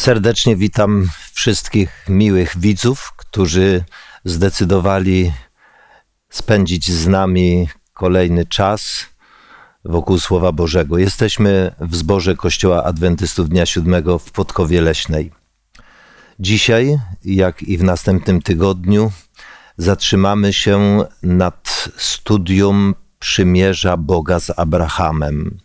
Serdecznie witam wszystkich miłych widzów, którzy zdecydowali spędzić z nami kolejny czas wokół Słowa Bożego. Jesteśmy w zborze Kościoła Adwentystów Dnia Siódmego w Podkowie Leśnej. Dzisiaj, jak i w następnym tygodniu, zatrzymamy się nad studium przymierza Boga z Abrahamem.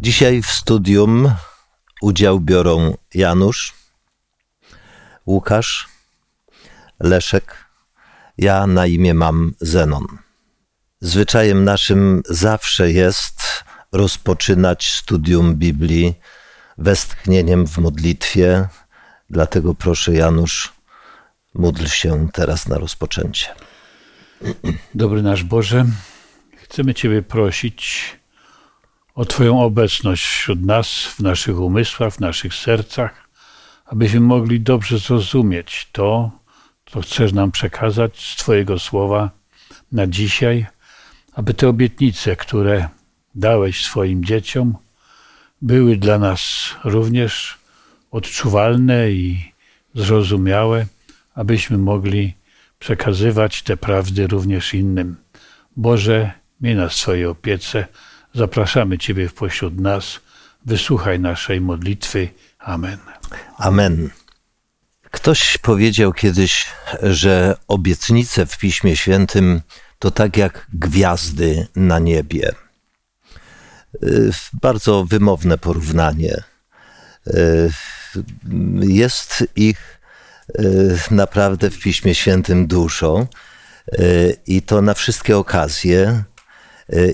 Dzisiaj w studium udział biorą Janusz, Łukasz, Leszek. Ja na imię mam Zenon. Zwyczajem naszym zawsze jest rozpoczynać studium Biblii westchnieniem w modlitwie. Dlatego proszę, Janusz, módl się teraz na rozpoczęcie. Dobry nasz Boże, chcemy Ciebie prosić o Twoją obecność wśród nas, w naszych umysłach, w naszych sercach, abyśmy mogli dobrze zrozumieć to, co chcesz nam przekazać z Twojego słowa na dzisiaj, aby te obietnice, które dałeś swoim dzieciom, były dla nas również odczuwalne i zrozumiałe, abyśmy mogli przekazywać te prawdy również innym. Boże, miej nas w swojej opiece, Zapraszamy Ciebie w pośród nas. Wysłuchaj naszej modlitwy. Amen. Amen. Ktoś powiedział kiedyś, że obietnice w Piśmie Świętym to tak jak gwiazdy na niebie. Y, bardzo wymowne porównanie. Y, jest ich y, naprawdę w Piśmie Świętym dużo i to na wszystkie okazje,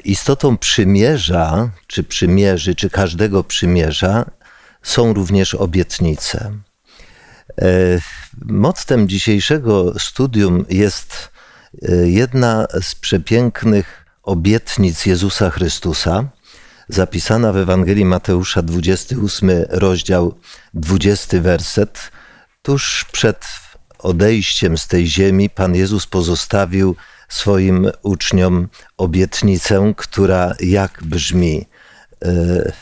istotą przymierza, czy przymierzy, czy każdego przymierza są również obietnice. E, mottem dzisiejszego studium jest e, jedna z przepięknych obietnic Jezusa Chrystusa, zapisana w Ewangelii Mateusza, 28 rozdział, 20 werset. Tuż przed odejściem z tej ziemi Pan Jezus pozostawił swoim uczniom obietnicę, która jak brzmi? E,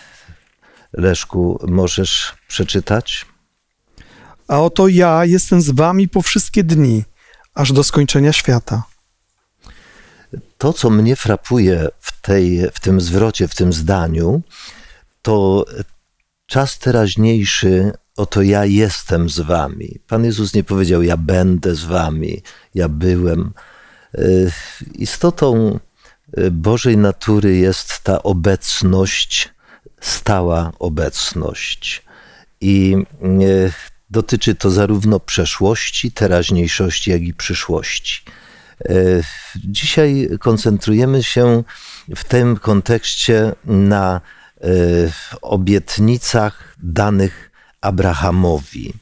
Leszku, możesz przeczytać? A oto ja jestem z wami po wszystkie dni, aż do skończenia świata. To, co mnie frapuje w, tej, w tym zwrocie, w tym zdaniu, to czas teraźniejszy, oto ja jestem z wami. Pan Jezus nie powiedział, ja będę z wami, ja byłem istotą y, Bożej natury jest ta obecność, stała obecność. I y, dotyczy to zarówno przeszłości, teraźniejszości, jak i przyszłości. Dzisiaj koncentrujemy się w tym kontekście na obietnicach danych Abrahamowi.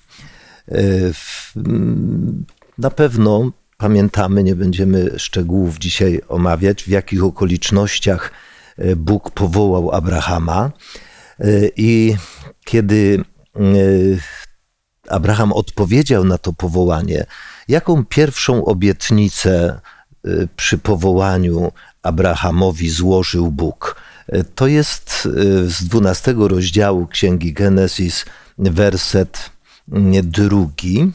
Na pewno pamiętamy, nie będziemy szczegółów dzisiaj omawiać, w jakich okolicznościach e, Bóg powołał Abrahama. E, I kiedy e, Abraham odpowiedział na to powołanie, jaką pierwszą obietnicę przy powołaniu Abrahamowi złożył Bóg? To jest z 12 rozdziału Księgi Genesis, werset drugi.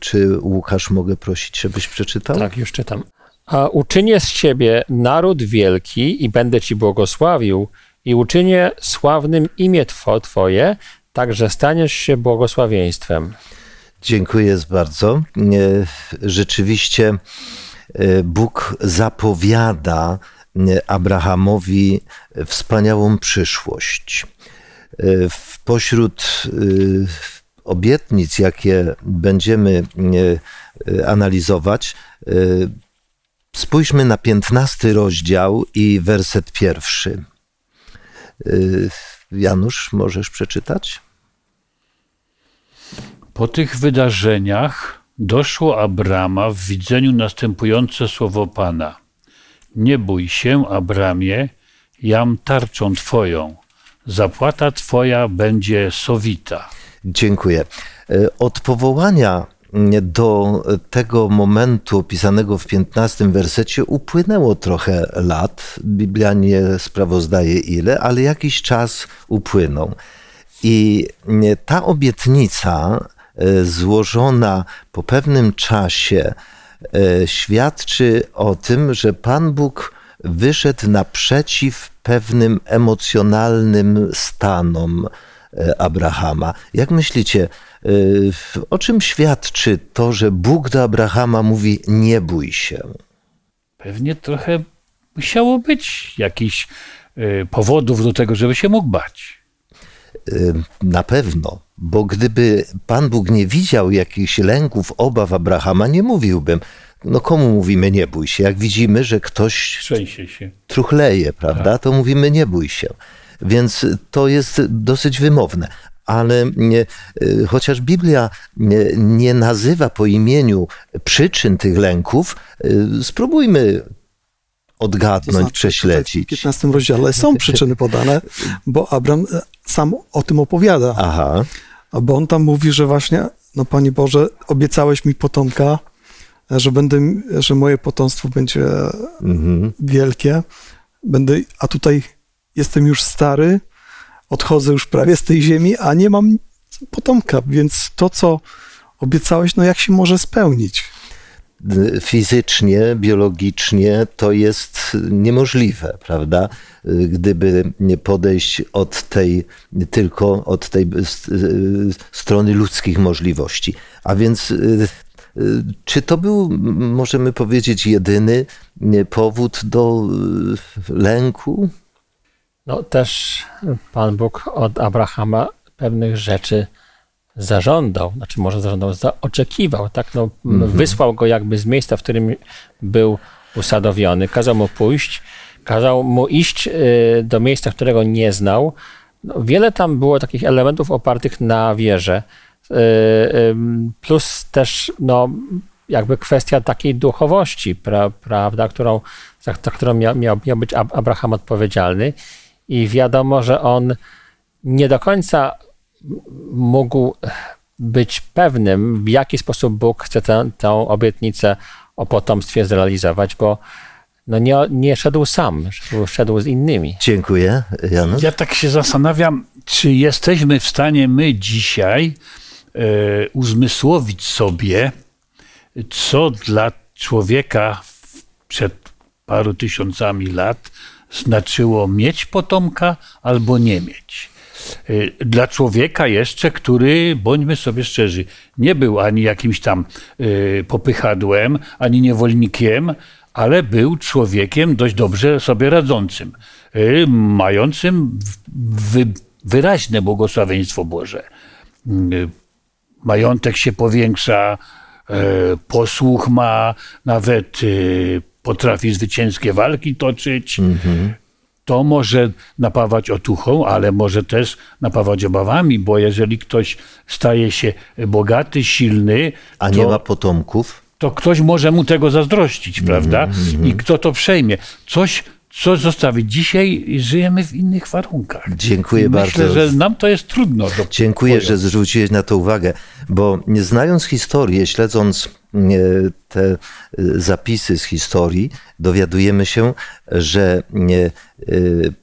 Czy Łukasz mogę prosić, żebyś przeczytał? Tak, już czytam. A uczynię z ciebie naród wielki i będę ci błogosławił i uczynię sławnym imię twoje, tak że staniesz się błogosławieństwem. Dziękuję bardzo. Rzeczywiście e, Bóg zapowiada e, Abrahamowi wspaniałą przyszłość. E, pośród obietnic, jakie będziemy e, e, analizować, e, spójrzmy na piętnasty rozdział i werset pierwszy. Janusz, możesz przeczytać? Po tych wydarzeniach doszło Abrama w widzeniu następujące słowo Pana. Nie bój się, Abramie, jam tarczą Twoją. Zapłata Twoja będzie sowita. Dziękuję. E, Od powołania mm, do tego momentu opisanego w 15 wersecie upłynęło trochę lat. Biblia nie sprawozdaje ile, ale jakiś czas upłynął. I mm, ta obietnica e, złożona po pewnym czasie e, świadczy o tym, że Pan Bóg wyszedł naprzeciw pewnym emocjonalnym stanom Abrahama. Jak myślicie, e, o czym świadczy to, że Bóg do Abrahama mówi: Nie bój się? Pewnie trochę musiało być jakichś y, powodów do tego, żeby się mógł bać. Na pewno, bo gdyby Pan Bóg nie widział jakichś lęków, obaw Abrahama, nie mówiłbym. No komu mówimy nie bój się? Jak widzimy, że ktoś truchleje, prawda, to mówimy nie bój się. Więc to jest dosyć wymowne. Ale y, chociaż Biblia nie, nie nazywa po imieniu przyczyn tych lęków, y, spróbujmy To odgadnąć, znaczy, prześledzić. W 15 rozdziale są przyczyny podane, bo Abram e, sam o tym opowiada. Aha, Bo on tam mówi, że właśnie, no Panie Boże, obiecałeś mi potomka, e, że będę, że moje potomstwo będzie mhm. wielkie. Będę, a tutaj jestem już stary, odchodzę już prawie z tej ziemi, a nie mam potomka, więc to, co obiecałeś, no jak się może spełnić? Fizycznie, biologicznie to jest niemożliwe, prawda? Gdyby nie podejść od tej, tylko od tej strony ludzkich możliwości. A więc y, y, czy to był, możemy powiedzieć, jedyny powód do y, lęku? No też Pan Bóg od Abrahama pewnych rzeczy zażądał, znaczy może zażądał, za- oczekiwał, tak, no, m, wysłał go jakby z miejsca, w którym był usadowiony, kazał mu pójść, kazał mu iść y, do miejsca, którego nie znał. No, wiele tam było takich elementów opartych na wierze, y, plus też, no, jakby kwestia takiej duchowości, pra, prawda, którą, za, za którą miał, miał, miał być Ab- Abraham odpowiedzialny i wiadomo, że on nie do końca mógł być pewnym, w jaki sposób Bóg chce tę, tę obietnicę o potomstwie zrealizować, bo no nie, nie szedł sam, szedł, z innymi. Dziękuję, Janusz. Ja tak się zastanawiam, czy jesteśmy w stanie my dzisiaj e, uzmysłowić sobie, co dla człowieka przed paru tysiącami lat znaczyło mieć potomka albo nie mieć. E, Dla człowieka jeszcze, który, bądźmy sobie szczerzy, nie był ani jakimś tam e, popychadłem, ani niewolnikiem, ale był człowiekiem dość dobrze sobie radzącym, e, mającym wyraźne błogosławieństwo Boże. Majątek się powiększa, posłuch ma, nawet potrafi zwycięskie walki toczyć. To może napawać otuchą, ale może też napawać obawami, bo jeżeli ktoś staje się bogaty, silny, A to nie ma potomków? to ktoś może mu tego zazdrościć, prawda? I kto to przejmie? Coś, co zostawić. Dzisiaj żyjemy w innych warunkach. Dziękuję Myślę, bardzo. że nam to jest trudno. Do Dziękuję, pojąć. że zwróciłeś na to uwagę, bo nie znając historii, śledząc te e, zapisy z historii, dowiadujemy się, że e,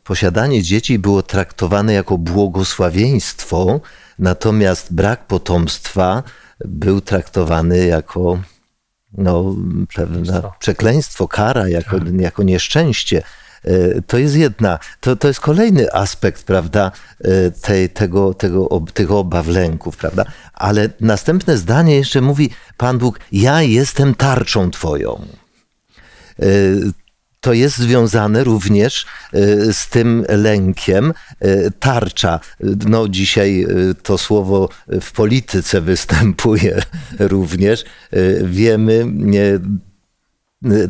posiadanie dzieci było traktowane jako błogosławieństwo, natomiast brak potomstwa był traktowany jako no, pewne przekleństwo, kara, jako, jako nieszczęście. E, To jest jedna, to, to jest kolejny aspekt, prawda, e, tej, tego, tego, tych obaw, lęków, prawda. Ale następne zdanie jeszcze mówi Pan Bóg, ja jestem tarczą Twoją. E, To jest związane również z tym lękiem. Tarcza. No, dzisiaj to słowo w polityce występuje również. Wiemy,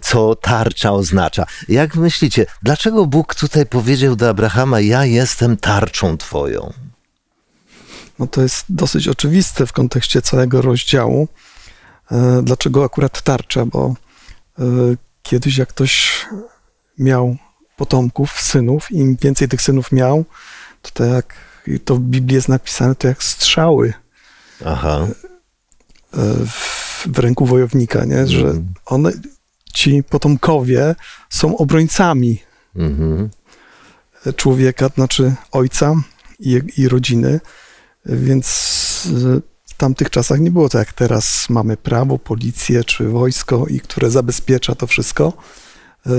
co tarcza oznacza. Jak myślicie, dlaczego Bóg tutaj powiedział do Abrahama: Ja jestem tarczą Twoją? No to jest dosyć oczywiste w kontekście całego rozdziału. E, Dlaczego akurat tarcza? Bo e, kiedyś jak ktoś miał potomków, synów. Im więcej tych synów miał, to tak jak to w Biblii jest napisane, to jak strzały Aha. e, w, w ręku wojownika, nie? że Mhm. one, ci potomkowie są obrońcami Mhm. człowieka, znaczy ojca i, i rodziny, więc w tamtych czasach nie było tak jak teraz mamy prawo, policję czy wojsko, i które zabezpiecza to wszystko. E,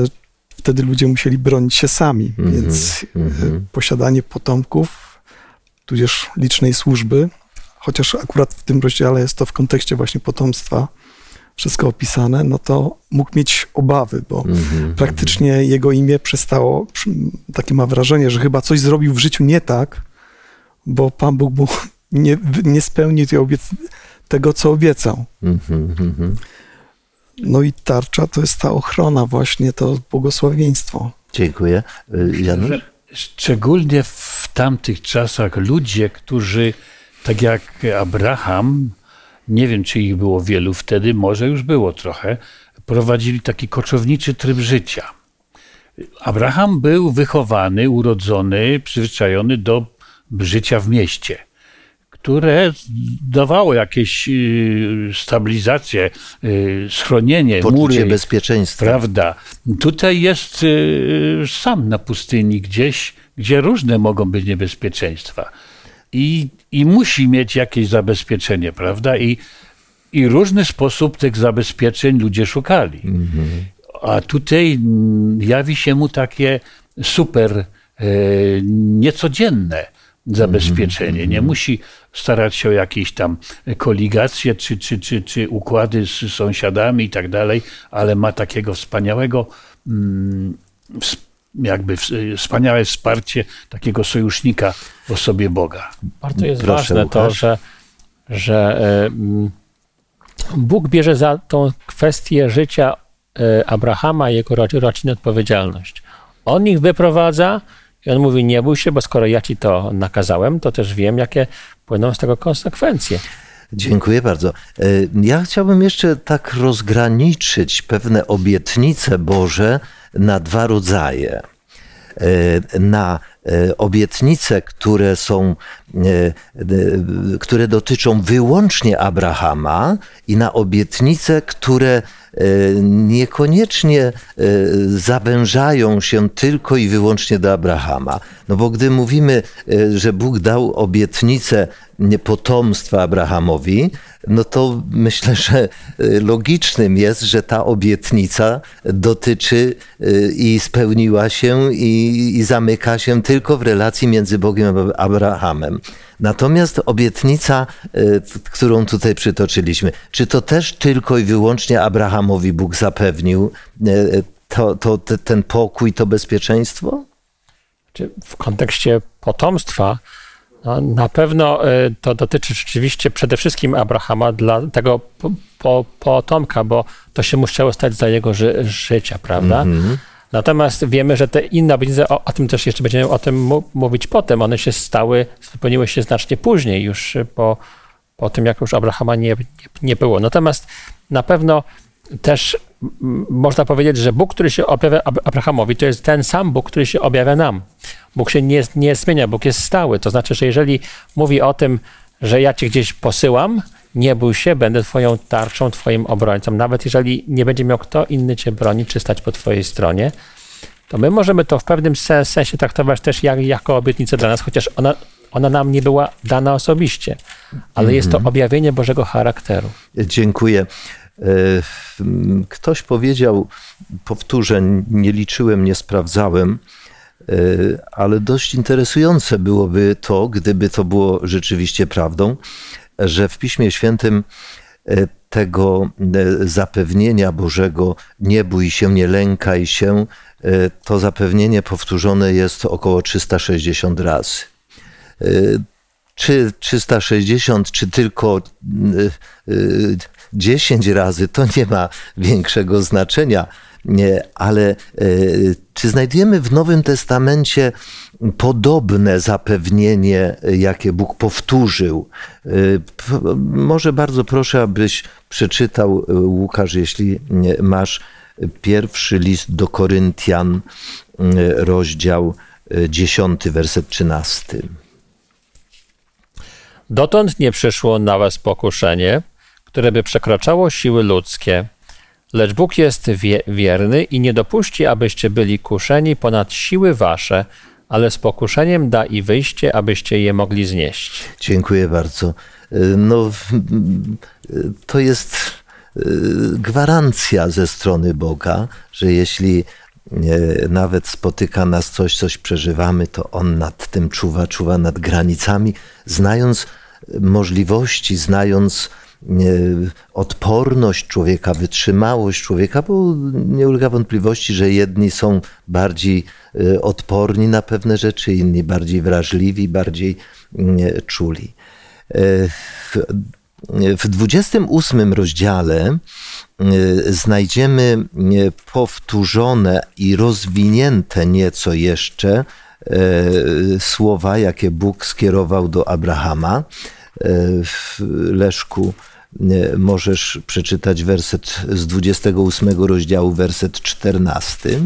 Wtedy ludzie musieli bronić się sami, Mhm, więc e, mhm. posiadanie potomków, tudzież licznej służby, chociaż akurat w tym rozdziale jest to w kontekście właśnie potomstwa wszystko opisane, no to mógł mieć obawy, bo Mhm. praktycznie jego imię przestało, takie ma wrażenie, że chyba coś zrobił w życiu nie tak, bo Pan Bóg mu nie, nie spełnił tej obiec- tego, co obiecał. Mhm. Mhm. No i tarcza to jest ta ochrona, właśnie to błogosławieństwo. Dziękuję. Y, Janusz? Szczególnie w tamtych czasach ludzie, którzy, tak jak Abraham, nie wiem czy ich było wielu wtedy, może już było trochę, prowadzili taki koczowniczy tryb życia. Abraham był wychowany, urodzony, przyzwyczajony do życia w mieście, które dawało jakieś y, stabilizację, y, schronienie, Poczucie mury. bezpieczeństwa. Prawda. Tutaj jest y, sam na pustyni gdzieś, gdzie różne mogą być niebezpieczeństwa. I, i musi mieć jakieś zabezpieczenie, prawda? I, I różny sposób tych zabezpieczeń ludzie szukali. A tutaj mm, jawi się mu takie super, e, niecodzienne zabezpieczenie. Nie musi starać się o jakieś tam koligacje czy, czy, czy, czy układy z sąsiadami i tak dalej, ale ma takiego wspaniałego, mm, ws- jakby ws- wspaniałe wsparcie takiego sojusznika w osobie Boga. Bardzo jest Proszę, ważne to, Łukasz. że, że e, mm, Bóg bierze za tą kwestię życia e, Abrahama i jego rodzi- rodziny odpowiedzialność. On ich wyprowadza i on mówi, nie bój się, bo skoro ja ci to nakazałem, to też wiem, jakie płyną z tego konsekwencje. Dziękuję bardzo. E, Ja chciałbym jeszcze tak rozgraniczyć pewne obietnice Boże na dwa rodzaje. E, Na obietnice, które są, e, e, które dotyczą wyłącznie Abrahama i na obietnice, które e, niekoniecznie e, zawężają się tylko i wyłącznie do Abrahama. No bo gdy mówimy, e, że Bóg dał obietnicę potomstwa Abrahamowi, no to myślę, że e, logicznym jest, że ta obietnica dotyczy e, i spełniła się i, i zamyka się tylko w relacji między Bogiem a Abrahamem. Natomiast obietnica, t- którą tutaj przytoczyliśmy, czy to też tylko i wyłącznie Abrahamowi Bóg zapewnił e, to, to, te- ten pokój, to bezpieczeństwo? W kontekście potomstwa, no, na pewno e, to dotyczy rzeczywiście przede wszystkim Abrahama dla tego po, po, potomka, bo to się musiało stać za jego ży, życia, prawda? Natomiast wiemy, że te inne obietnice, o, o tym też jeszcze będziemy o tym mówić potem, one się stały, spełniły się znacznie później, już po, po tym, jak już Abrahama nie, nie, było. Natomiast na pewno też można powiedzieć, że Bóg, który się objawia Ab- Abrahamowi, to jest ten sam Bóg, który się objawia nam. Bóg się nie, nie zmienia, Bóg jest stały. To znaczy, że jeżeli mówi o tym, że ja cię gdzieś posyłam, nie bój się, będę twoją tarczą, twoim obrońcą. Nawet jeżeli nie będzie miał kto inny cię bronić, czy stać po twojej stronie, to my możemy to w pewnym sen- sensie traktować też jak, jako obietnicę dla nas, chociaż ona, ona nam nie była dana osobiście, ale jest to objawienie Bożego charakteru. Dziękuję. E, m, Ktoś powiedział, powtórzę, nie liczyłem, nie sprawdzałem, e, ale dość interesujące byłoby to, gdyby to było rzeczywiście prawdą, że w Piśmie Świętym e, tego e, zapewnienia Bożego, nie bój się, nie lękaj się, e, to zapewnienie powtórzone jest około 360 razy czy 360, czy tylko y, y, 10 razy, to nie ma większego znaczenia. Ale czy znajdujemy w Nowym Testamencie podobne zapewnienie, jakie Bóg powtórzył? Y, Może bardzo proszę, abyś przeczytał, y, Łukasz, jeśli masz, Pierwszy list do Koryntian, y, rozdział y, 10, werset 13. Dotąd nie przyszło na was pokuszenie, które by przekraczało siły ludzkie. Lecz Bóg jest wie, wierny i nie dopuści, abyście byli kuszeni ponad siły wasze, ale z pokuszeniem da i wyjście, abyście je mogli znieść. Dziękuję bardzo. No, to jest y, gwarancja ze strony Boga, że jeśli y, nawet spotyka nas coś, coś przeżywamy, to On nad tym czuwa, czuwa nad granicami, znając możliwości, znając odporność człowieka, wytrzymałość człowieka, bo nie ulega wątpliwości, że jedni są bardziej y, odporni na pewne rzeczy, inni bardziej wrażliwi, bardziej y, czuli. Y, W, w 28 rozdziale y, znajdziemy y, powtórzone i rozwinięte nieco jeszcze słowa, jakie Bóg skierował do Abrahama. W Leszku możesz przeczytać werset z 28 rozdziału, werset 14.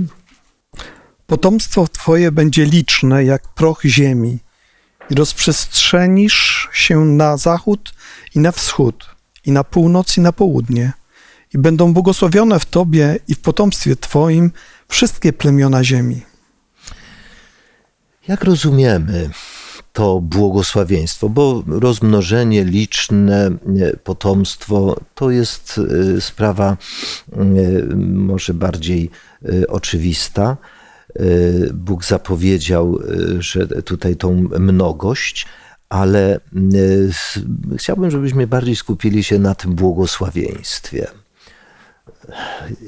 Potomstwo Twoje będzie liczne jak proch ziemi i rozprzestrzenisz się na zachód i na wschód, i na północ i na południe. I będą błogosławione w Tobie i w potomstwie Twoim wszystkie plemiona ziemi. Jak rozumiemy to błogosławieństwo? Bo rozmnożenie, liczne potomstwo to jest y, sprawa y, może bardziej y, oczywista. Bóg zapowiedział, że tutaj tą mnogość, ale chciałbym, żebyśmy bardziej skupili się na tym błogosławieństwie.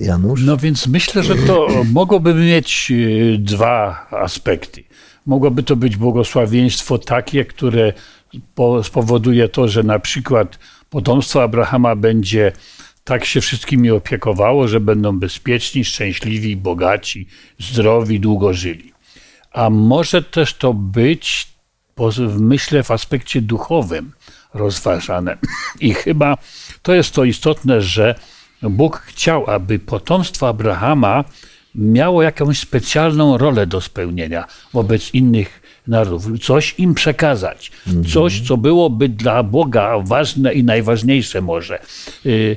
Janusz? No więc myślę, że to mogłoby mieć e, dwa aspekty. Mogłoby to być błogosławieństwo takie, które po- spowoduje to, że na przykład potomstwo Abrahama będzie tak się wszystkimi opiekowało, że będą bezpieczni, szczęśliwi, bogaci, zdrowi, długo żyli. A może też to być, myślę, w aspekcie duchowym rozważane. I chyba to jest to istotne, że Bóg chciał, aby potomstwo Abrahama miało jakąś specjalną rolę do spełnienia wobec innych narodów. Coś im przekazać. Coś, co byłoby dla Boga ważne i najważniejsze może. Y,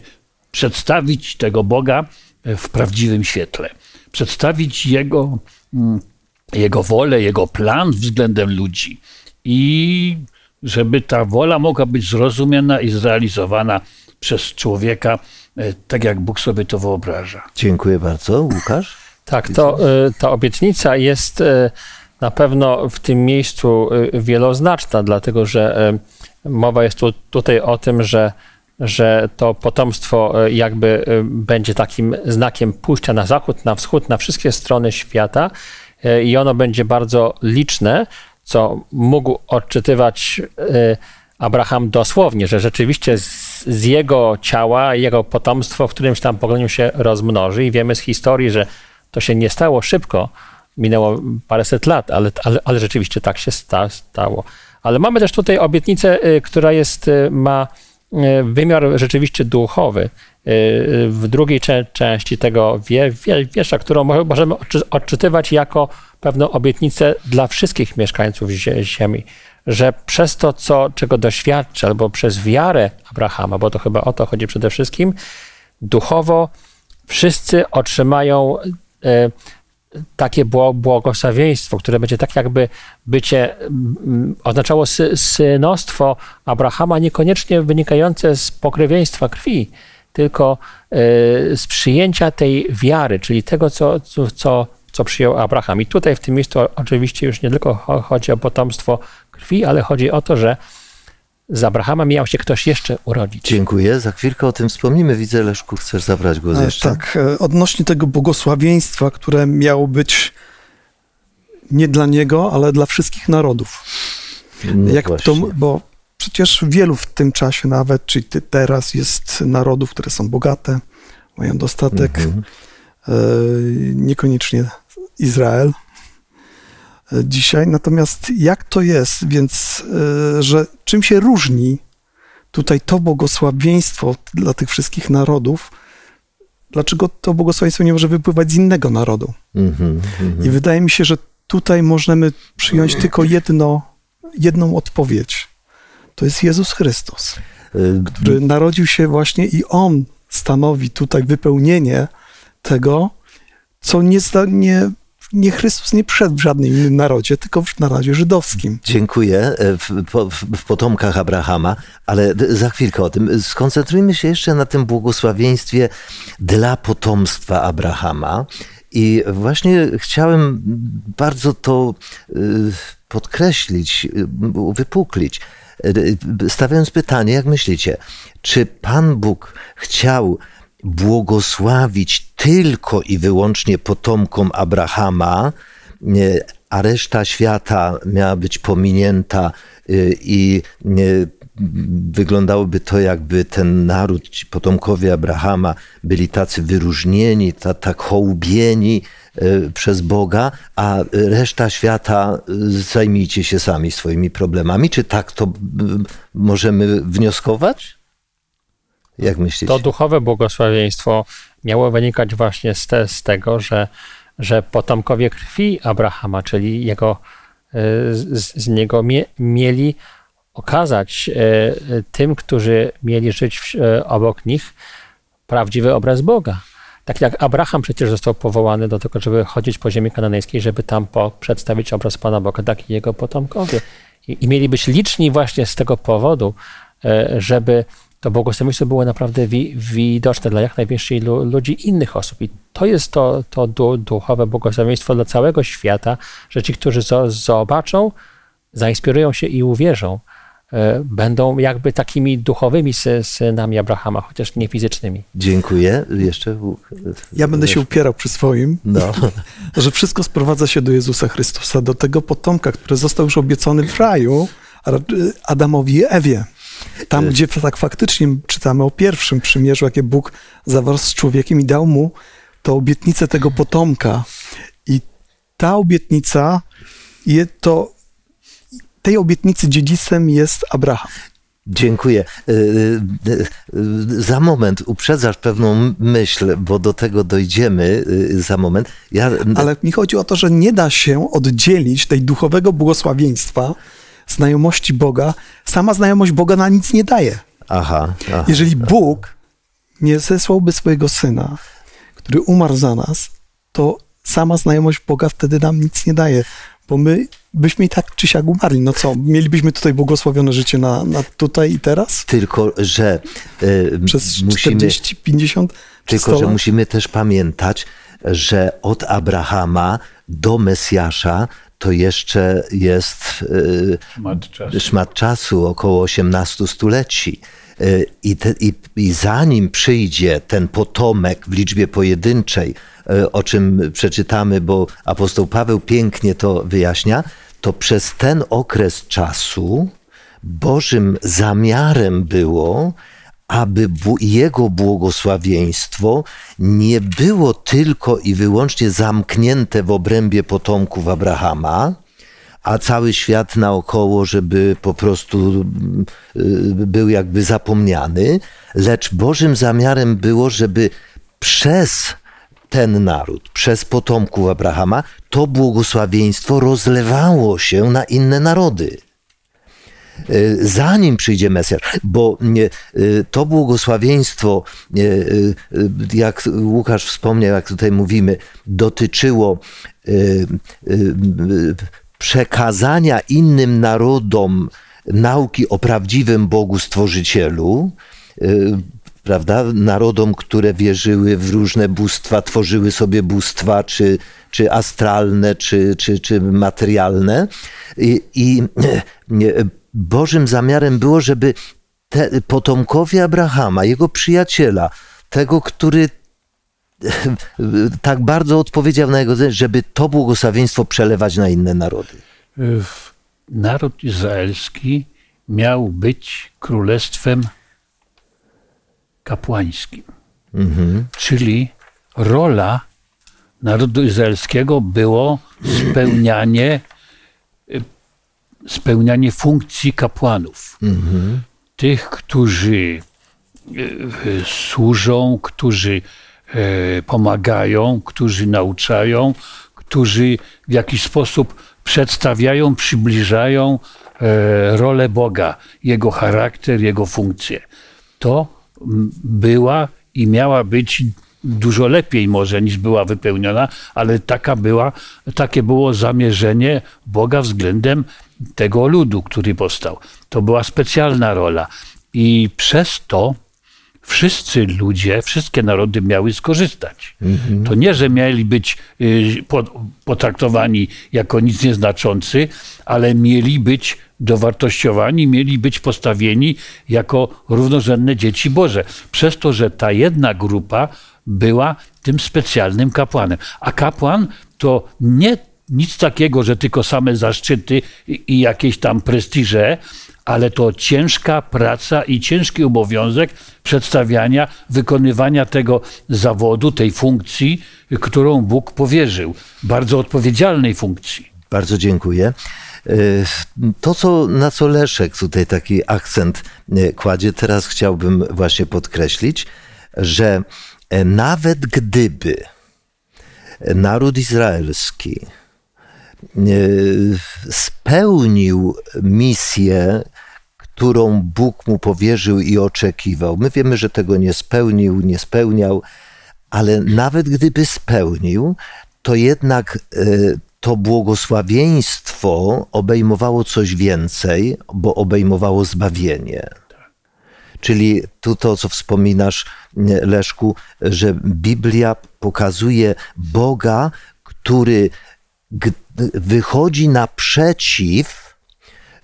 Przedstawić tego Boga w prawdziwym świetle. Przedstawić Jego mm, jego wolę, jego plan względem ludzi i żeby ta wola mogła być zrozumiana i zrealizowana przez człowieka, tak jak Bóg sobie to wyobraża. Dziękuję bardzo. Łukasz? Tak, to y, ta obietnica jest y, na pewno w tym miejscu wieloznaczna, dlatego że mowa jest tu, tutaj o tym, że, że to potomstwo jakby będzie takim znakiem pójścia na zachód, na wschód, na wszystkie strony świata i ono będzie bardzo liczne, co mógł odczytywać Abraham dosłownie, że rzeczywiście z, z jego ciała, jego potomstwo w którymś tam pokoleniu się rozmnoży i wiemy z historii, że to się nie stało szybko, minęło paręset lat, ale, ale, ale rzeczywiście tak się sta, stało. Ale mamy też tutaj obietnicę, y, która jest, y, ma y, wymiar rzeczywiście duchowy. W drugiej cze- części tego wie, wie, wiersza, którą mo- możemy odczy- odczytywać jako pewną obietnicę dla wszystkich mieszkańców zie- ziemi, że przez to, co, czego doświadczy, albo przez wiarę Abrahama, bo to chyba o to chodzi przede wszystkim, duchowo wszyscy otrzymają e, takie bło- błogosławieństwo, które będzie tak jakby bycie, mm, oznaczało sy, synostwo Abrahama, niekoniecznie wynikające z pokrewieństwa krwi, tylko e, z przyjęcia tej wiary, czyli tego, co, co, co, przyjął Abraham. I tutaj w tym miejscu oczywiście już nie tylko cho- chodzi o potomstwo krwi, ale chodzi o to, że z Abrahama miał się ktoś jeszcze urodzić. Dziękuję. Za chwilkę o tym wspomnimy. Widzę, Leszku, chcesz zabrać głos E, jeszcze? Tak, e, odnośnie tego błogosławieństwa, które miało być nie dla niego, ale dla wszystkich narodów. No Jak to, bo przecież wielu w tym czasie nawet, czy ty teraz jest narodów, które są bogate, mają dostatek, Mhm. e, niekoniecznie Izrael dzisiaj. Natomiast jak to jest, więc, e, że czym się różni tutaj to błogosławieństwo dla tych wszystkich narodów, dlaczego to błogosławieństwo nie może wypływać z innego narodu. Mhm, mhm. I wydaje mi się, że tutaj możemy przyjąć tylko jedno, jedną odpowiedź. To jest Jezus Chrystus, Y, który narodził się właśnie i On stanowi tutaj wypełnienie tego, co nie, nie, nie Chrystus nie przyszedł w żadnym innym narodzie, tylko w narodzie żydowskim. Dziękuję e, w, w, potomkach Abrahama, ale za chwilkę o tym. Skoncentrujmy się jeszcze na tym błogosławieństwie dla potomstwa Abrahama. I właśnie chciałem bardzo to y, podkreślić, y, wypuklić, stawiając pytanie, jak myślicie, czy Pan Bóg chciał błogosławić tylko i wyłącznie potomkom Abrahama, a reszta świata miała być pominięta y, i wyglądałoby to, jakby ten naród, ci potomkowie Abrahama byli tacy wyróżnieni, ta, tak hołubieni y, przez Boga, a reszta świata y, zajmijcie się sami swoimi problemami. Czy tak to możemy wnioskować? Jak? To duchowe błogosławieństwo miało wynikać właśnie z, te, z tego, że, że potomkowie krwi Abrahama, czyli jego, y, z, z niego mie, mieli okazać y, tym, którzy mieli żyć w, y, obok nich, prawdziwy obraz Boga. Tak jak Abraham przecież został powołany do tego, żeby chodzić po ziemi kananejskiej, żeby tam po, przedstawić obraz Pana Boga, tak i jego potomkowie. I, I mieli być liczni właśnie z tego powodu, żeby to błogosławieństwo było naprawdę wi, widoczne dla jak największej lu, ludzi innych osób. I to jest to, to du, duchowe błogosławieństwo dla całego świata, że ci, którzy zo, zobaczą, zainspirują się i uwierzą, e, będą jakby takimi duchowymi sy, synami Abrahama, chociaż nie fizycznymi. Dziękuję. Jeszcze. Ja będę się upierał przy swoim, No. że wszystko sprowadza się do Jezusa Chrystusa, do tego potomka, który został już obiecany w raju a- Adamowi i Ewie. Tam, gdzie tak faktycznie czytamy o pierwszym przymierzu, jakie Bóg zawarł z człowiekiem i dał mu to obietnicę tego potomka. I ta obietnica, je to, tej obietnicy dziedzictwem jest Abraham. Dziękuję. Y, y, y, Za moment uprzedzasz pewną myśl, bo do tego dojdziemy y, za moment. Ja, Ale mi chodzi o to, że nie da się oddzielić tej duchowego błogosławieństwa, znajomości Boga. Sama znajomość Boga na nic nie daje. Aha, aha. Jeżeli Bóg nie zesłałby swojego Syna, który umarł za nas, to sama znajomość Boga wtedy nam nic nie daje, bo my byśmy i tak czy siak umarli. No co, mielibyśmy tutaj błogosławione życie na, na tutaj i teraz? Tylko, że y, Przez musimy, 40, 50 czy 100 tylko, że musimy też pamiętać, że od Abrahama do Mesjasza to jeszcze jest y, Mat czasu. szmat czasu, około 18 stuleci. Y, I, te, i, I zanim przyjdzie ten potomek w liczbie pojedynczej, y, o czym przeczytamy, bo apostoł Paweł pięknie to wyjaśnia, to przez ten okres czasu Bożym zamiarem było, aby Jego błogosławieństwo nie było tylko i wyłącznie zamknięte w obrębie potomków Abrahama, a cały świat naokoło, żeby po prostu y, był jakby zapomniany, lecz Bożym zamiarem było, żeby przez ten naród, przez potomków Abrahama, to błogosławieństwo rozlewało się na inne narody zanim przyjdzie Mesjasz, bo y, to błogosławieństwo, y, jak Łukasz wspomniał, jak tutaj mówimy, dotyczyło przekazania innym narodom nauki o prawdziwym Bogu Stworzycielu, prawda, narodom, które wierzyły w różne bóstwa, tworzyły sobie bóstwa, czy, czy astralne, czy, czy, czy materialne. I, i Bożym zamiarem było, żeby te potomkowie Abrahama, jego przyjaciela, tego, który tak bardzo odpowiedział na jego, żeby to błogosławieństwo przelewać na inne narody. Naród izraelski miał być królestwem kapłańskim. Czyli rola narodu izraelskiego było spełnianie, spełnianie funkcji kapłanów. Tych, którzy y, służą, którzy e, pomagają, którzy nauczają, którzy w jakiś sposób przedstawiają, przybliżają e, rolę Boga, Jego charakter, Jego funkcję. To była i miała być dużo lepiej może niż była wypełniona, ale taka była, takie było zamierzenie Boga względem tego ludu, który powstał. To była specjalna rola. I przez to wszyscy ludzie, wszystkie narody miały skorzystać. To nie, że mieli być y, po- potraktowani jako nic nieznaczący, ale mieli być dowartościowani, mieli być postawieni jako równorzędne dzieci Boże. Przez to, że ta jedna grupa była tym specjalnym kapłanem. A kapłan to nie nic takiego, że tylko same zaszczyty i, jakieś tam prestiże, ale to ciężka praca i ciężki obowiązek przedstawiania, wykonywania tego zawodu, tej funkcji, którą Bóg powierzył. Bardzo odpowiedzialnej funkcji. Bardzo dziękuję. E, To, co, na co Leszek tutaj taki akcent e, kładzie, teraz chciałbym właśnie podkreślić, że e, nawet gdyby naród izraelski spełnił misję, którą Bóg mu powierzył i oczekiwał. My wiemy, że tego nie spełnił, nie spełniał, ale nawet gdyby spełnił, to jednak e, to błogosławieństwo obejmowało coś więcej, bo obejmowało zbawienie. Czyli tu to, co wspominasz, Leszku, że Biblia pokazuje Boga, który wychodzi naprzeciw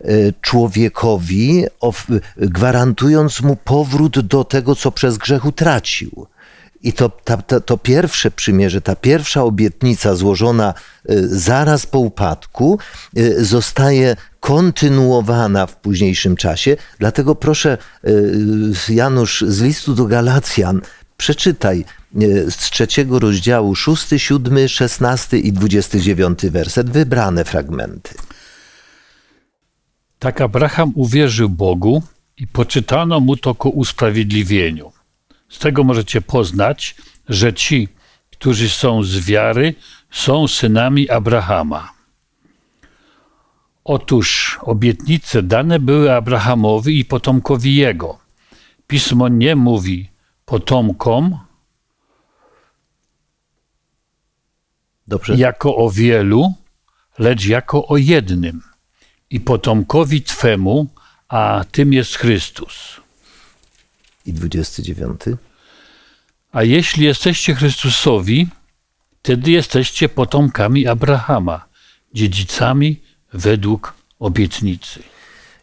e, człowiekowi, gwarantując mu powrót do tego, co przez grzech utracił. I to, ta, ta, to pierwsze przymierze, ta pierwsza obietnica złożona e, zaraz po upadku, e, zostaje kontynuowana w późniejszym czasie. Dlatego proszę, Janusz, z listu do Galacjan, przeczytaj z trzeciego rozdziału, szósty, siódmy, szesnasty i dwudziesty dziewiąty werset, wybrane fragmenty. Tak Abraham uwierzył Bogu i poczytano mu to ku usprawiedliwieniu. Z tego możecie poznać, że ci, którzy są z wiary, są synami Abrahama. Otóż obietnice dane były Abrahamowi i potomkowi jego. Pismo nie mówi potomkom Dobrze? jako o wielu, lecz jako o jednym i potomkowi Twemu, a tym jest Chrystus. I dwudziesty dziewiąty. A jeśli jesteście Chrystusowi, wtedy jesteście potomkami Abrahama, dziedzicami według obietnicy.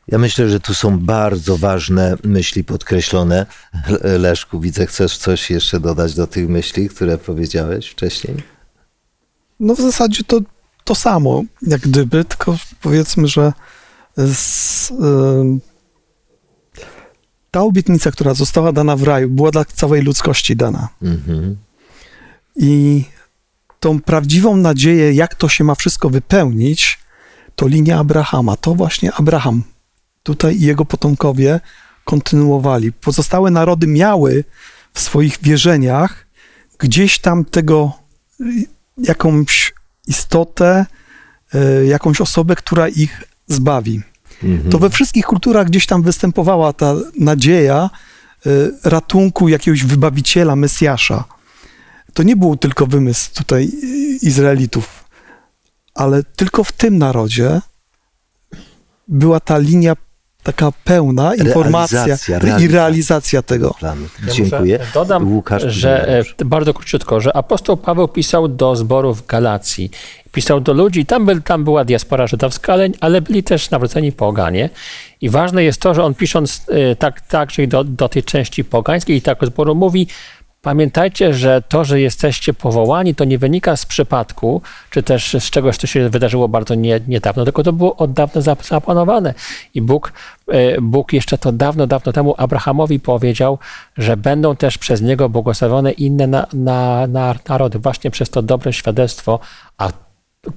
Ja myślę, że tu są bardzo ważne myśli podkreślone. Le- Leszku, widzę, chcesz coś jeszcze dodać do tych myśli, które powiedziałeś wcześniej? No w zasadzie to to samo, jak gdyby, tylko powiedzmy, że z, ym, ta obietnica, która została dana w raju, była dla całej ludzkości dana. Mhm. I tą prawdziwą nadzieję, jak to się ma wszystko wypełnić, to linia Abrahama. To właśnie Abraham tutaj i jego potomkowie kontynuowali. Pozostałe narody miały w swoich wierzeniach gdzieś tam tego y, jakąś istotę, y, jakąś osobę, która ich zbawi. Mhm. To we wszystkich kulturach gdzieś tam występowała ta nadzieja y, ratunku jakiegoś wybawiciela, Mesjasza. To nie był tylko wymysł tutaj y, Izraelitów, ale tylko w tym narodzie była ta linia taka pełna, informacja Realizacja, i realizacja. realizacja tego. Planu. Ja Dziękuję. Dodam, Łukasz, że e, bardzo króciutko, że apostoł Paweł pisał do zborów w Galacji. Pisał do ludzi, tam, był, tam była diaspora żydowska, ale, ale byli też nawróceni poganie. I ważne jest to, że on pisząc e, tak, tak czyli do, do tej części pogańskiej i tak do zboru mówi, Pamiętajcie, że to, że jesteście powołani, to nie wynika z przypadku, czy też z czegoś, co się wydarzyło bardzo nie, niedawno, tylko to było od dawna zap- zaplanowane. I Bóg, Bóg jeszcze to dawno, dawno temu Abrahamowi powiedział, że będą też przez niego błogosławione inne na, na, na narody, właśnie przez to dobre świadectwo, a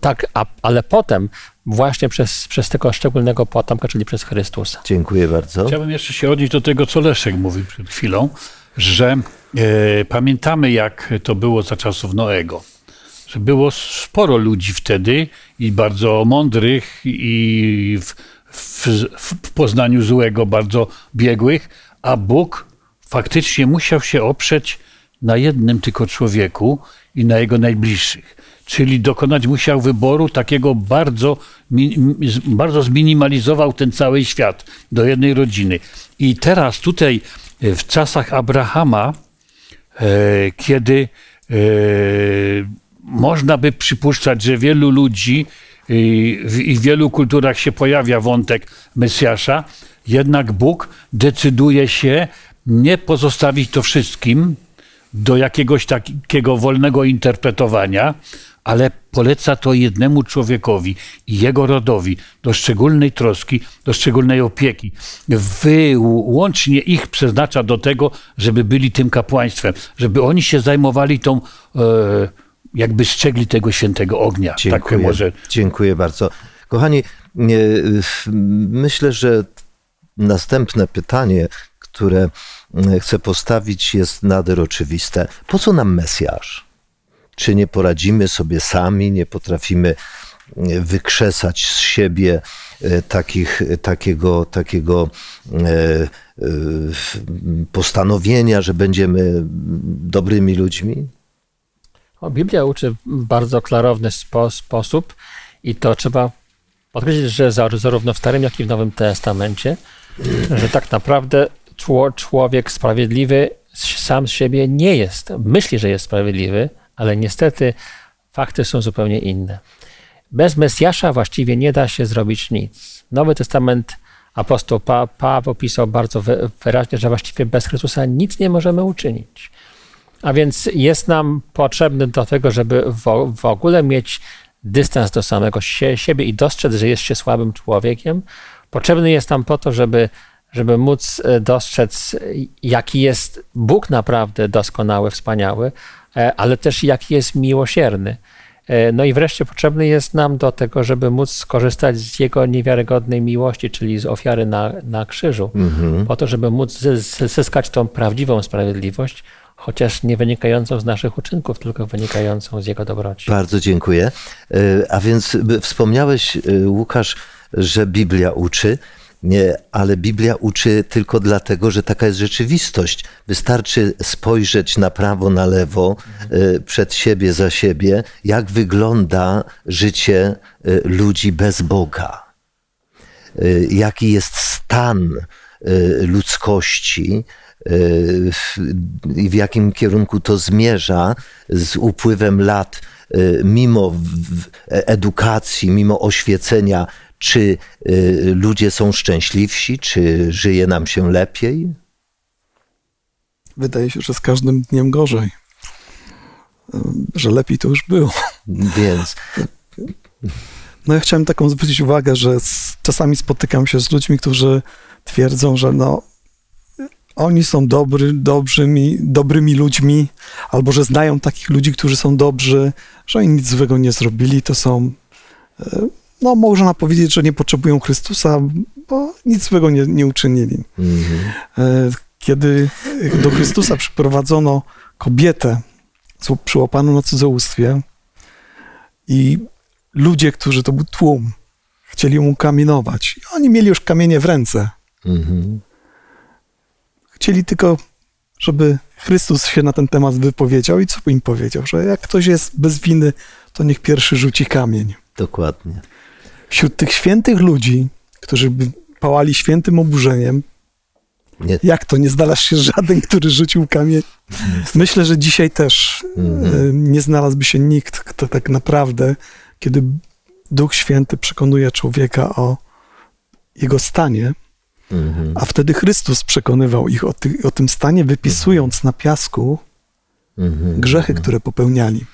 tak, a, ale potem właśnie przez, przez tego szczególnego potomka, czyli przez Chrystusa. Dziękuję bardzo. Chciałbym jeszcze się odnieść do tego, co Leszek mówił przed chwilą. że e, pamiętamy, jak to było za czasów Noego. Że było sporo ludzi wtedy i bardzo mądrych, i w, w, w poznaniu złego bardzo biegłych, a Bóg faktycznie musiał się oprzeć na jednym tylko człowieku i na jego najbliższych. Czyli dokonać musiał wyboru takiego bardzo, bardzo zminimalizował ten cały świat do jednej rodziny. I teraz tutaj e, w czasach Abrahama, e, kiedy e, można by przypuszczać, że wielu ludzi e, w, i w wielu kulturach się pojawia wątek Mesjasza, jednak Bóg decyduje się nie pozostawić to wszystkim do jakiegoś takiego wolnego interpretowania, ale poleca to jednemu człowiekowi i jego rodowi do szczególnej troski, do szczególnej opieki. Wyłącznie ich przeznacza do tego, żeby byli tym kapłaństwem, żeby oni się zajmowali tą, e, jakby strzegli tego świętego ognia. Tak Dziękuję, może dziękuję bardzo. Kochani, myślę, że następne pytanie, które mm, chcę postawić, jest nader oczywiste. Po co nam Mesjasz? Czy nie poradzimy sobie sami, nie potrafimy e, wykrzesać z siebie e, takich, takiego, takiego e, e, postanowienia, że będziemy dobrymi ludźmi? O, Biblia uczy w bardzo klarowny spo, sposób i to trzeba podkreślić, że za- zarówno w Starym, jak i w Nowym Testamencie, że tak naprawdę czło, człowiek sprawiedliwy sam z siebie nie jest. Myśli, że jest sprawiedliwy, ale niestety fakty są zupełnie inne. Bez Mesjasza właściwie nie da się zrobić nic. Nowy Testament apostoł pa, Paweł bardzo wy- wyraźnie, że właściwie bez Chrystusa nic nie możemy uczynić. A więc jest nam potrzebny do tego, żeby w, w ogóle mieć dystans do samego sie, siebie i dostrzec, że jest się słabym człowiekiem. Potrzebny jest nam po to, żeby, żeby móc e, dostrzec, jaki jest Bóg naprawdę doskonały, wspaniały, e, ale też jaki jest miłosierny. E, No i wreszcie potrzebny jest nam do tego, żeby móc skorzystać z Jego niewiarygodnej miłości, czyli z ofiary na, na krzyżu, po to, żeby móc zy- zy- zyskać tą prawdziwą sprawiedliwość, chociaż nie wynikającą z naszych uczynków, tylko wynikającą z Jego dobroci. Bardzo dziękuję. E, A więc wspomniałeś, e, Łukasz, że Biblia uczy, nie, ale Biblia uczy tylko dlatego, że taka jest rzeczywistość. Wystarczy spojrzeć na prawo, na lewo, e, przed siebie, za siebie, jak wygląda życie ludzi bez Boga. Jaki jest stan ludzkości e, w- i w jakim kierunku to zmierza z upływem lat, e, mimo edukacji, mimo oświecenia, czy ludzie są szczęśliwsi, czy żyje nam się lepiej? Wydaje się, że z każdym dniem gorzej. Że lepiej to już było. Więc No ja chciałem taką zwrócić uwagę, że czasami spotykam się z ludźmi, którzy twierdzą, że no oni są dobry, dobrymi, dobrymi ludźmi, albo że znają takich ludzi, którzy są dobrzy, że oni nic złego nie zrobili, to są, e, no można powiedzieć, że nie potrzebują Chrystusa, bo nic złego nie, nie uczynili. mhm, E, Kiedy do Chrystusa przyprowadzono kobietę przyłapaną na cudzołóstwie i ludzie, którzy to był tłum, chcieli ją ukamienować. I Oni mieli już kamienie w ręce. Mhm, Chcieli tylko, żeby Chrystus się na ten temat wypowiedział. I co im powiedział? Że jak ktoś jest bez winy, to niech pierwszy rzuci kamień. dokładnie. Wśród tych świętych ludzi, którzy by pałali świętym oburzeniem, Nie, Jak to? Nie znalazł się żaden, który rzucił kamień? Myślę, że dzisiaj też Mhm. e, nie znalazłby się nikt, kto tak naprawdę, kiedy Duch Święty przekonuje człowieka o jego stanie, mhm. a wtedy Chrystus przekonywał ich o, ty, o tym stanie, wypisując na piasku Mhm. grzechy, które popełniali.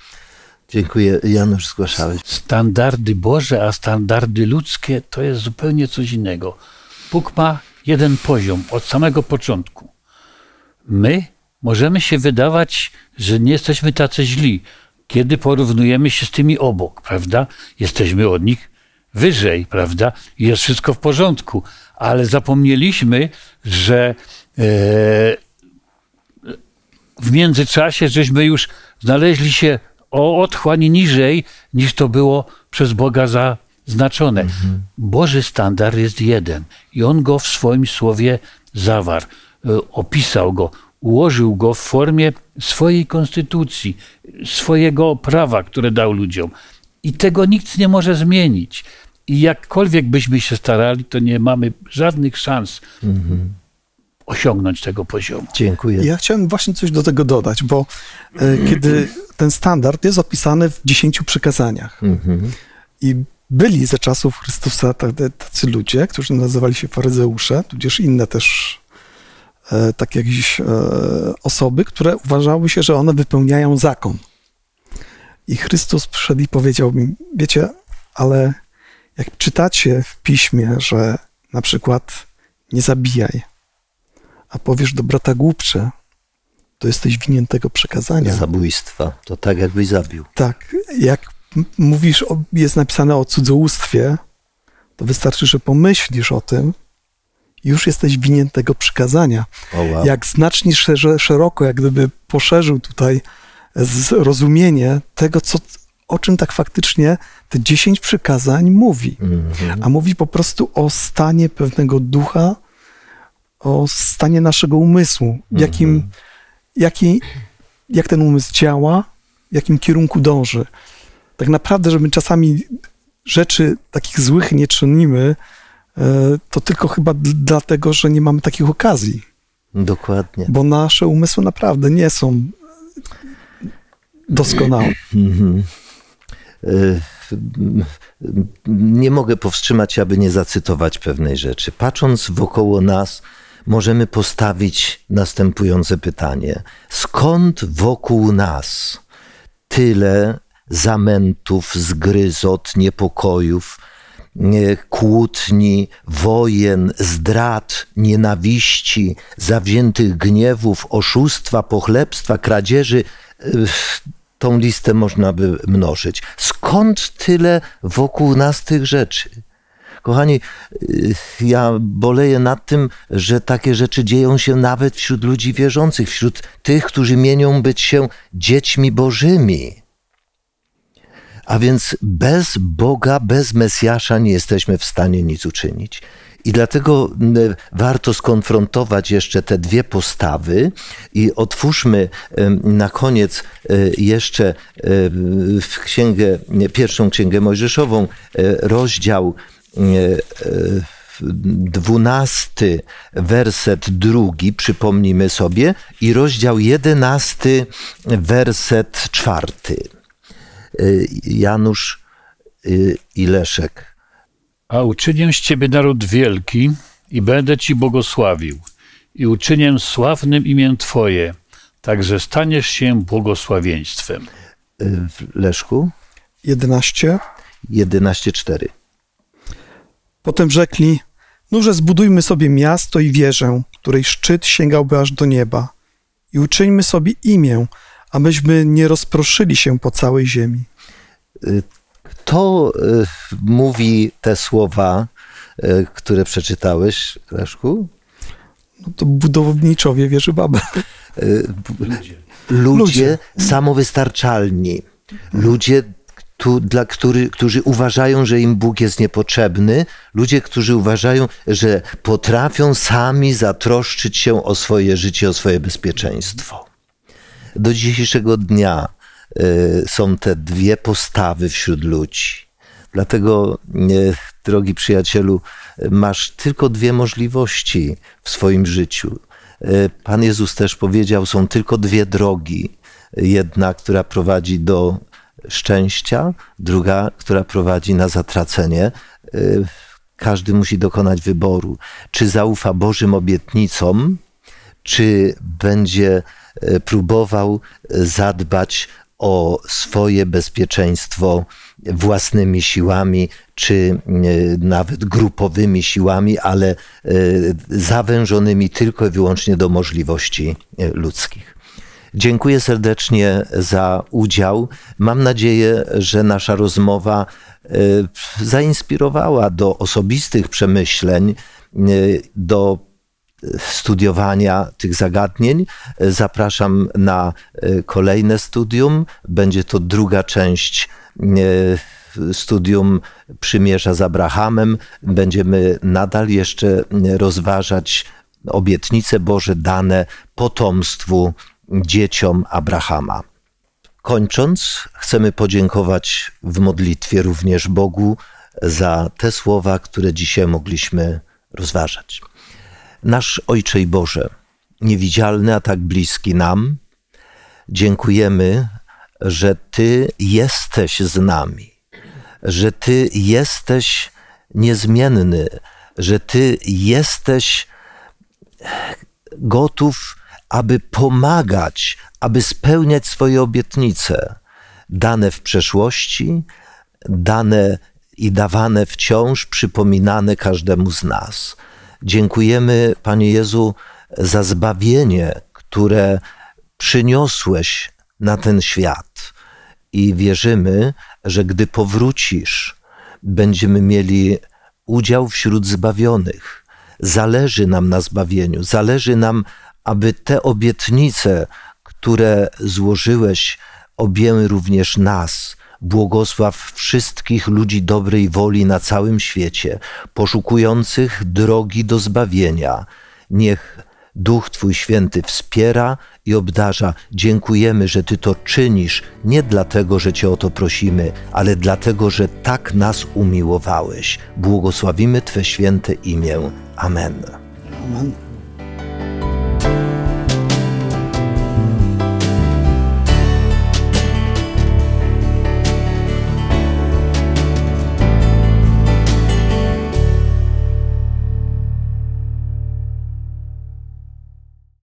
Dziękuję. Janusz, zgłaszałeś. standardy Boże, a standardy ludzkie to jest zupełnie coś innego. Bóg ma jeden poziom od samego początku. My możemy się wydawać, że nie jesteśmy tacy źli, kiedy porównujemy się z tymi obok, prawda? Jesteśmy od nich wyżej, prawda? I Jest wszystko w porządku, ale zapomnieliśmy, że e, w międzyczasie żeśmy już znaleźli się o otchłań niżej, niż to było przez Boga zaznaczone. Boży standard jest jeden i On go w swoim słowie zawarł, e, opisał go, ułożył go w formie swojej konstytucji, swojego prawa, które dał ludziom. I tego nikt nie może zmienić. I jakkolwiek byśmy się starali, to nie mamy żadnych szans osiągnąć tego poziomu. Dziękuję. Ja chciałem właśnie coś do tego dodać, bo e, kiedy ten standard jest opisany w dziesięciu przykazaniach Mhm. i byli ze czasów Chrystusa ta- ta- tacy ludzie, którzy nazywali się faryzeusze, tudzież inne też e, takie jakieś e, osoby, które uważały się, że one wypełniają zakon. I Chrystus przyszedł i powiedział mi, wiecie, ale jak czytacie w piśmie, że na przykład nie zabijaj, a powiesz do brata głupcze, to jesteś winien tego przekazania. Zabójstwa. To tak, jakbyś zabił. Tak, jak mówisz, jest napisane o cudzołóstwie, to wystarczy, że pomyślisz o tym, już jesteś winien tego przykazania. O, wow. Jak znacznie szeroko, jak gdyby poszerzył tutaj zrozumienie tego, co, o czym tak faktycznie te dziesięć przykazań mówi. Mhm. A mówi po prostu o stanie pewnego ducha, o stanie naszego umysłu, w jakim, jaki, jak ten umysł działa, w jakim kierunku dąży. Tak naprawdę, że my czasami rzeczy takich złych nie czynimy, e, to tylko chyba d- dlatego, że nie mamy takich okazji, Dokładnie. bo nasze umysły naprawdę nie są doskonałe. Mhm. Y, Nie mogę powstrzymać aby nie zacytować pewnej rzeczy. Patrząc wokoło nas, możemy postawić następujące pytanie: skąd wokół nas tyle zamętów, zgryzot, niepokojów, nie, kłótni, wojen, zdrad, nienawiści, zawziętych gniewów, oszustwa, pochlebstwa, kradzieży? Tą listę można by mnożyć. Skąd tyle wokół nas tych rzeczy? Kochani, y, ja boleję nad tym, że takie rzeczy dzieją się nawet wśród ludzi wierzących, wśród tych, którzy mienią być się dziećmi bożymi. A więc bez Boga, bez Mesjasza nie jesteśmy w stanie nic uczynić. I dlatego warto skonfrontować jeszcze te dwie postawy i otwórzmy na koniec e, jeszcze e, w księgę, pierwszą księgę Mojżeszową, e, rozdział dwunasty werset drugi, przypomnijmy sobie, i rozdział jedenasty werset czwarty. Janusz i Leszek. A uczynię z ciebie naród wielki i będę ci błogosławił. I uczynię sławnym imię Twoje, także staniesz się błogosławieństwem. Y, w Leszku 11. 11.4. Potem rzekli, nurze zbudujmy sobie miasto i wieżę, której szczyt sięgałby aż do nieba i uczyńmy sobie imię, abyśmy nie rozproszyli się po całej ziemi. Kto y, mówi te słowa, y, które przeczytałeś, Leszku? No to budowniczowie wieży Babel. Y, Ludzie. Ludzie, samowystarczalni. Ludzie, tu, dla który, którzy uważają, że im Bóg jest niepotrzebny. Ludzie, którzy uważają, że potrafią sami zatroszczyć się o swoje życie, o swoje bezpieczeństwo. Do dzisiejszego dnia są te dwie postawy wśród ludzi. Dlatego, y, drogi przyjacielu, masz tylko dwie możliwości w swoim życiu. Y, Pan Jezus też powiedział, są tylko dwie drogi. Jedna, która prowadzi do szczęścia, druga, która prowadzi na zatracenie. Y, Każdy musi dokonać wyboru, czy zaufa Bożym obietnicom, czy będzie próbował zadbać o swoje bezpieczeństwo własnymi siłami, czy e, nawet grupowymi siłami, ale e, zawężonymi tylko i wyłącznie do możliwości e, ludzkich. Dziękuję serdecznie za udział. Mam nadzieję, że nasza rozmowa zainspirowała do osobistych przemyśleń, do studiowania tych zagadnień. Zapraszam na e, kolejne studium. Będzie to druga część e, studium Przymierza z Abrahamem. Będziemy nadal jeszcze rozważać obietnice Boże dane potomstwu, dzieciom Abrahama. Kończąc, chcemy podziękować w modlitwie również Bogu za te słowa, które dzisiaj mogliśmy rozważać. Nasz Ojcze i Boże, niewidzialny, a tak bliski nam, dziękujemy, że Ty jesteś z nami, że Ty jesteś niezmienny, że Ty jesteś gotów, aby pomagać, aby spełniać swoje obietnice, dane w przeszłości, dane i dawane wciąż, przypominane każdemu z nas. Dziękujemy, Panie Jezu, za zbawienie, które przyniosłeś na ten świat. I wierzymy, że gdy powrócisz, będziemy mieli udział wśród zbawionych. Zależy nam na zbawieniu, zależy nam, aby te obietnice, które złożyłeś, objęły również nas. Błogosław wszystkich ludzi dobrej woli na całym świecie, poszukujących drogi do zbawienia. Niech Duch Twój Święty wspiera i obdarza. Dziękujemy, że Ty to czynisz nie dlatego, że Cię o to prosimy, ale dlatego, że tak nas umiłowałeś. Błogosławimy Twe święte imię. Amen. Amen.